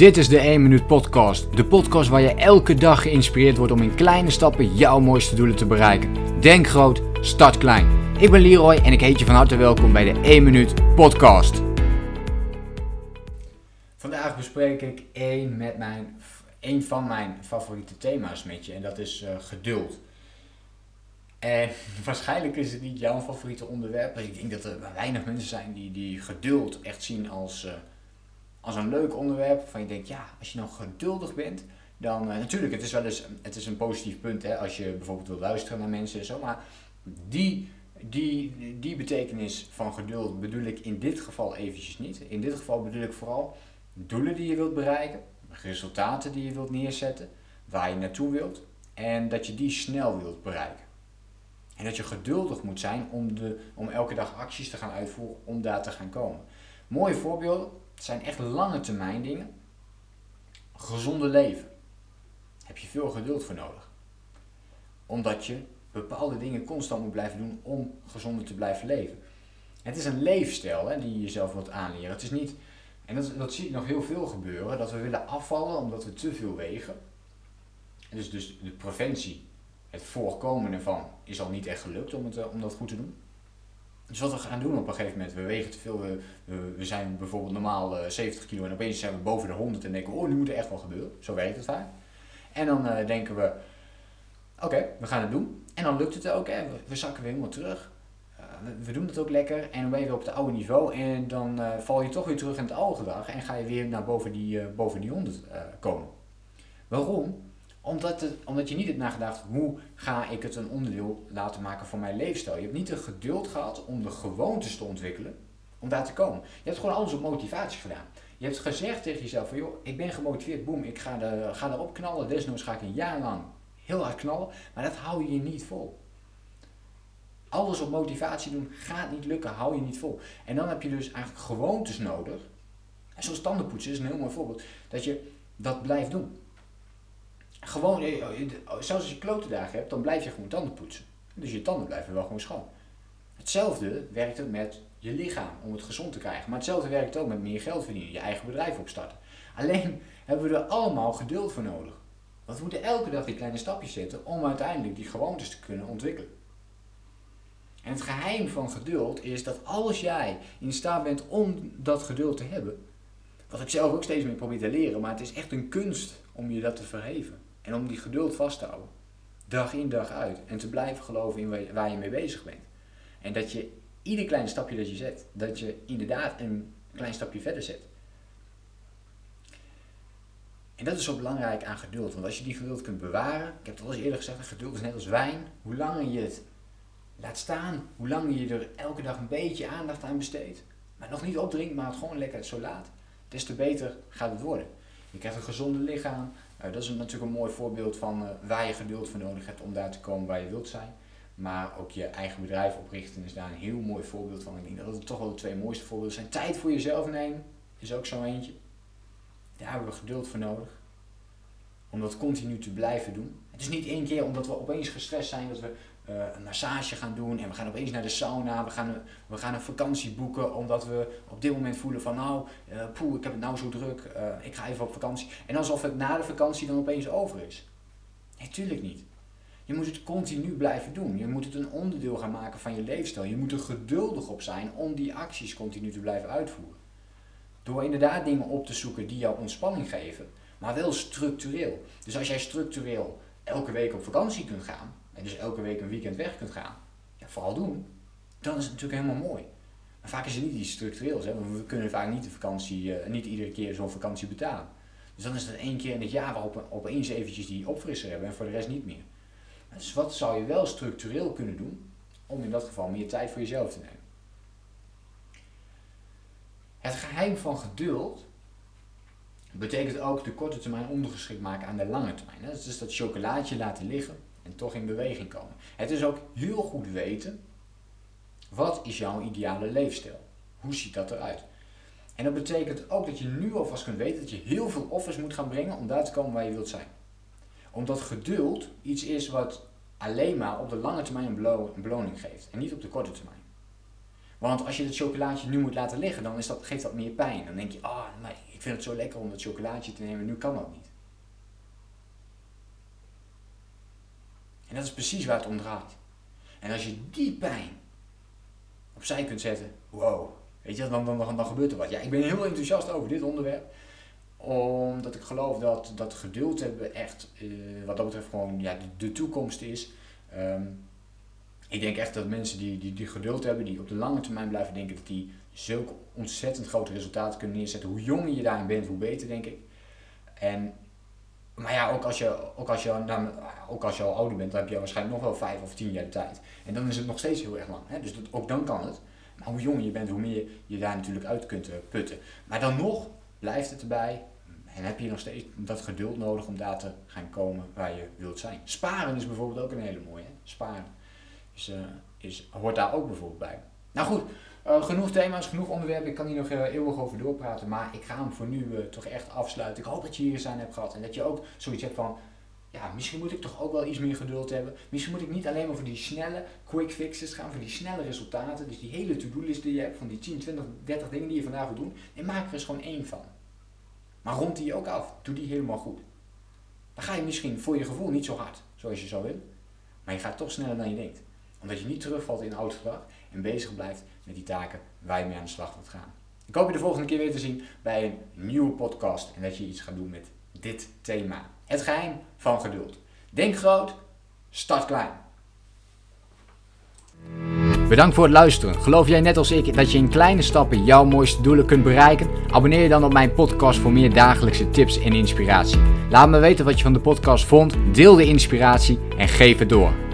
Dit is de 1 Minuut Podcast. De podcast waar je elke dag geïnspireerd wordt om in kleine stappen jouw mooiste doelen te bereiken. Denk groot, start klein. Ik ben Leroy en ik heet je van harte welkom bij de 1 Minuut Podcast. Vandaag bespreek ik één, met mijn, één van mijn favoriete thema's met je en dat is uh, geduld. En waarschijnlijk is het niet jouw favoriete onderwerp. Ik denk dat er weinig mensen zijn die, die geduld echt zien als, uh, als een leuk onderwerp. Van je denkt, ja, als je nou geduldig bent, dan uh, natuurlijk, het is wel eens het is een positief punt hè, als je bijvoorbeeld wil luisteren naar mensen en zo. Maar die, die, die betekenis van geduld bedoel ik in dit geval eventjes niet. In dit geval bedoel ik vooral doelen die je wilt bereiken, resultaten die je wilt neerzetten, waar je naartoe wilt en dat je die snel wilt bereiken. En dat je geduldig moet zijn om, de, om elke dag acties te gaan uitvoeren om daar te gaan komen. Mooie voorbeelden zijn echt lange termijn dingen. Gezonde leven. Heb je veel geduld voor nodig. Omdat je bepaalde dingen constant moet blijven doen om gezonder te blijven leven. Het is een leefstijl hè, die je jezelf wilt aanleren. Het is niet, en dat, dat zie ik nog heel veel gebeuren, dat we willen afvallen omdat we te veel wegen. Dus, dus de preventie het voorkomen ervan is al niet echt gelukt om, het, eh, om dat goed te doen. Dus wat we gaan doen op een gegeven moment, we wegen te veel, we, we zijn bijvoorbeeld normaal 70 eh, kilo en opeens zijn we boven de 100 en denken, oh nu moet er echt wel gebeuren. Zo werkt het vaak. En dan uh, denken we, oké, we gaan het doen. En dan lukt het ook, hè. We, zakken weer helemaal terug. Uh, we, doen het ook lekker en dan ben je weer op het oude niveau en dan val je toch weer terug in het oude gedrag en ga je weer naar boven die, boven die 100 komen. Waarom? Omdat, het, omdat je niet hebt nagedacht, hoe ga ik het een onderdeel laten maken van mijn leefstijl. Je hebt niet de geduld gehad om de gewoontes te ontwikkelen, om daar te komen. Je hebt gewoon alles op motivatie gedaan. Je hebt gezegd tegen jezelf van, joh, ik ben gemotiveerd, boem, ik ga, ga erop knallen. Desnoods ga ik een jaar lang heel hard knallen, maar dat hou je niet vol. Alles op motivatie doen gaat niet lukken, hou je niet vol. En dan heb je dus eigenlijk gewoontes nodig. En zoals tandenpoetsen is een heel mooi voorbeeld, dat je dat blijft doen. Gewoon, eh, zelfs als je klote dagen hebt, dan blijf je gewoon tanden poetsen. Dus je tanden blijven wel gewoon schoon. Hetzelfde werkt het met je lichaam om het gezond te krijgen. Maar hetzelfde werkt ook met meer geld verdienen, je eigen bedrijf opstarten. Alleen hebben we er allemaal geduld voor nodig. Want we moeten elke dag die kleine stapjes zetten om uiteindelijk die gewoontes te kunnen ontwikkelen. En het geheim van geduld is dat als jij in staat bent om dat geduld te hebben, wat ik zelf ook steeds meer probeer te leren, maar het is echt een kunst om je dat te verheven. En om die geduld vast te houden. Dag in dag uit. En te blijven geloven in waar je mee bezig bent. En dat je ieder klein stapje dat je zet, dat je inderdaad een klein stapje verder zet. En dat is zo belangrijk aan geduld. Want als je die geduld kunt bewaren, ik heb het al eens eerder gezegd, geduld is net als wijn. Hoe langer je het laat staan, hoe langer je er elke dag een beetje aandacht aan besteedt. Maar nog niet opdringt, maar het gewoon lekker zo laat. Des te beter gaat het worden. Je krijgt een gezonde lichaam, uh, dat is natuurlijk een mooi voorbeeld van uh, waar je geduld voor nodig hebt om daar te komen waar je wilt zijn. Maar ook je eigen bedrijf oprichten is daar een heel mooi voorbeeld van. Ik denk dat het toch wel de twee mooiste voorbeelden zijn. Tijd voor jezelf nemen is ook zo eentje. Daar hebben we geduld voor nodig. Om dat continu te blijven doen. Het is niet één keer omdat we opeens gestrest zijn dat we uh, een massage gaan doen en we gaan opeens naar de sauna, we gaan, we gaan een vakantie boeken omdat we op dit moment voelen van nou, uh, poeh, ik heb het nou zo druk, uh, ik ga even op vakantie. En alsof het na de vakantie dan opeens over is. Natuurlijk niet. Je moet het continu blijven doen. Je moet het een onderdeel gaan maken van je leefstijl. Je moet er geduldig op zijn om die acties continu te blijven uitvoeren. Door inderdaad dingen op te zoeken die jou ontspanning geven, maar wel structureel. Dus als jij structureel elke week op vakantie kunt gaan, en dus elke week een weekend weg kunt gaan, ja, vooral doen, dan is het natuurlijk helemaal mooi. Maar vaak is het niet iets structureels, hè, we kunnen vaak niet de vakantie, uh, niet iedere keer zo'n vakantie betalen. Dus dan is het één keer in het jaar waarop we opeens eventjes die opfrisser hebben en voor de rest niet meer. Dus wat zou je wel structureel kunnen doen om in dat geval meer tijd voor jezelf te nemen? Het geheim van geduld betekent ook de korte termijn ondergeschikt maken aan de lange termijn. Hè? Dus dat chocolaatje laten liggen toch in beweging komen. Het is ook heel goed weten, wat is jouw ideale leefstijl? Hoe ziet dat eruit? En dat betekent ook dat je nu alvast kunt weten dat je heel veel offers moet gaan brengen om daar te komen waar je wilt zijn. Omdat geduld iets is wat alleen maar op de lange termijn een beloning geeft en niet op de korte termijn. Want als je het chocolaatje nu moet laten liggen, dan is dat, geeft dat meer pijn. Dan denk je, ah, maar ik vind het zo lekker om dat chocolaatje te nemen, nu kan dat niet. En dat is precies waar het om draait. En als je die pijn opzij kunt zetten, wow, weet je, dan, dan, dan, dan gebeurt er wat. Ja, ik ben heel enthousiast over dit onderwerp omdat ik geloof dat, dat geduld hebben echt, uh, wat dat betreft, gewoon ja, de, de toekomst is. Um, ik denk echt dat mensen die, die, die geduld hebben, die op de lange termijn blijven denken, dat die zulke ontzettend grote resultaten kunnen neerzetten. Hoe jonger je daarin bent, hoe beter, denk ik. En, maar ja, ook als, je, ook, als je, nou, ook als je al ouder bent, dan heb je waarschijnlijk nog wel vijf of tien jaar de tijd. En dan is het nog steeds heel erg lang. Hè? Dus dat, ook dan kan het. Maar hoe jonger je bent, hoe meer je daar natuurlijk uit kunt eh, putten. Maar dan nog blijft het erbij. En heb je nog steeds dat geduld nodig om daar te gaan komen waar je wilt zijn. Sparen is bijvoorbeeld ook een hele mooie. Sparen is, uh, is, hoort daar ook bijvoorbeeld bij. Nou goed, uh, genoeg thema's, genoeg onderwerpen. Ik kan hier nog uh, eeuwig over doorpraten. Maar ik ga hem voor nu toch echt afsluiten. Ik hoop dat je hier zijn hebt gehad. En dat je ook zoiets hebt van. Ja, misschien moet ik toch ook wel iets meer geduld hebben. Misschien moet ik niet alleen maar voor die snelle quick fixes gaan, voor die snelle resultaten. Dus die hele to-do-list die je hebt, van die 10, 20, 30 dingen die je vandaag wil doen. En maak er eens gewoon één van. Maar rond die ook af. Doe die helemaal goed. Dan ga je misschien voor je gevoel niet zo hard, zoals je zou willen. Maar je gaat toch sneller dan je denkt. Omdat je niet terugvalt in oud gedrag en bezig blijft met die taken waar je mee aan de slag wilt gaan. Ik hoop je de volgende keer weer te zien bij een nieuwe podcast. En dat je iets gaat doen met dit thema. Het geheim van geduld. Denk groot, start klein. Bedankt voor het luisteren. Geloof jij net als ik dat je in kleine stappen jouw mooiste doelen kunt bereiken? Abonneer je dan op mijn podcast voor meer dagelijkse tips en inspiratie. Laat me weten wat je van de podcast vond, deel de inspiratie en geef het door.